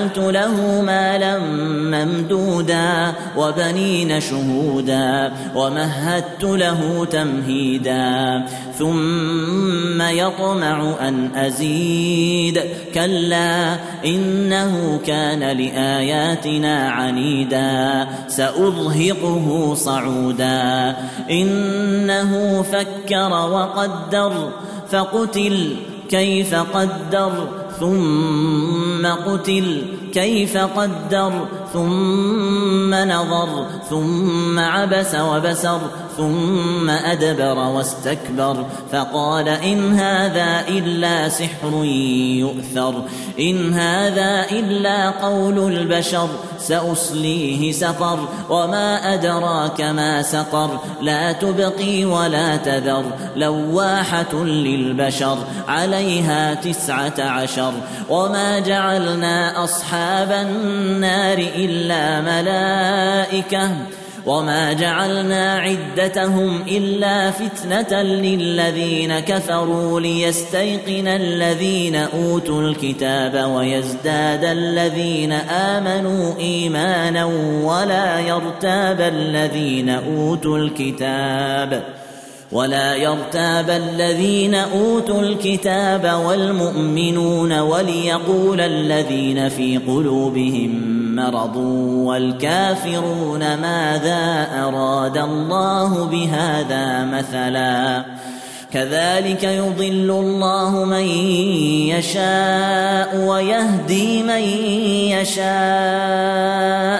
وجعلت له مالا ممدودا وبنين شهودا ومهدت له تمهيدا. ثم يطمع أن أزيد. كلا إنه كان لآياتنا عنيدا. سأرهقه صعودا. إنه فكر وقدر فقتل كيف قدر. ثم قتل كيف قدر ثم نظر ثم عبس وبسر ثم أدبر واستكبر فقال إن هذا إلا سحر يؤثر إن هذا إلا قول البشر ساصليه سقر وما أدراك ما سقر لا تبقي ولا تذر لواحة للبشر عليها تسعة عشر وما جعلنا أصحاب النار إلا ملائكة وما جعلنا عدتهم الا فتنه للذين كفروا ليستيقن الذين اوتوا الكتاب ويزداد الذين امنوا ايمانا ولا يرتاب الذين اوتوا الكتاب ولا يرتاب الذين اوتوا الكتاب والمؤمنون وليقول الذين في قلوبهم مرض والكافرون ماذا أراد الله بهذا مثلا؟ كذلك يضل الله من يشاء ويهدي من يشاء.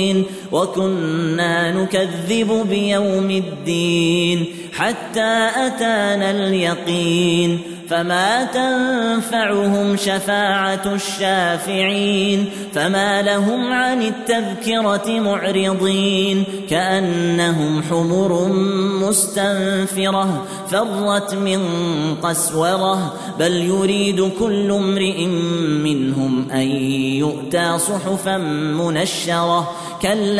الظالمين وكنا نكذب بيوم الدين حتى أتانا اليقين فما تنفعهم شفاعة الشافعين فما لهم عن التذكرة معرضين كأنهم حمر مستنفرة فرت من قسورة بل يريد كل امرئ منهم أن يؤتى صحفا منشرة كلا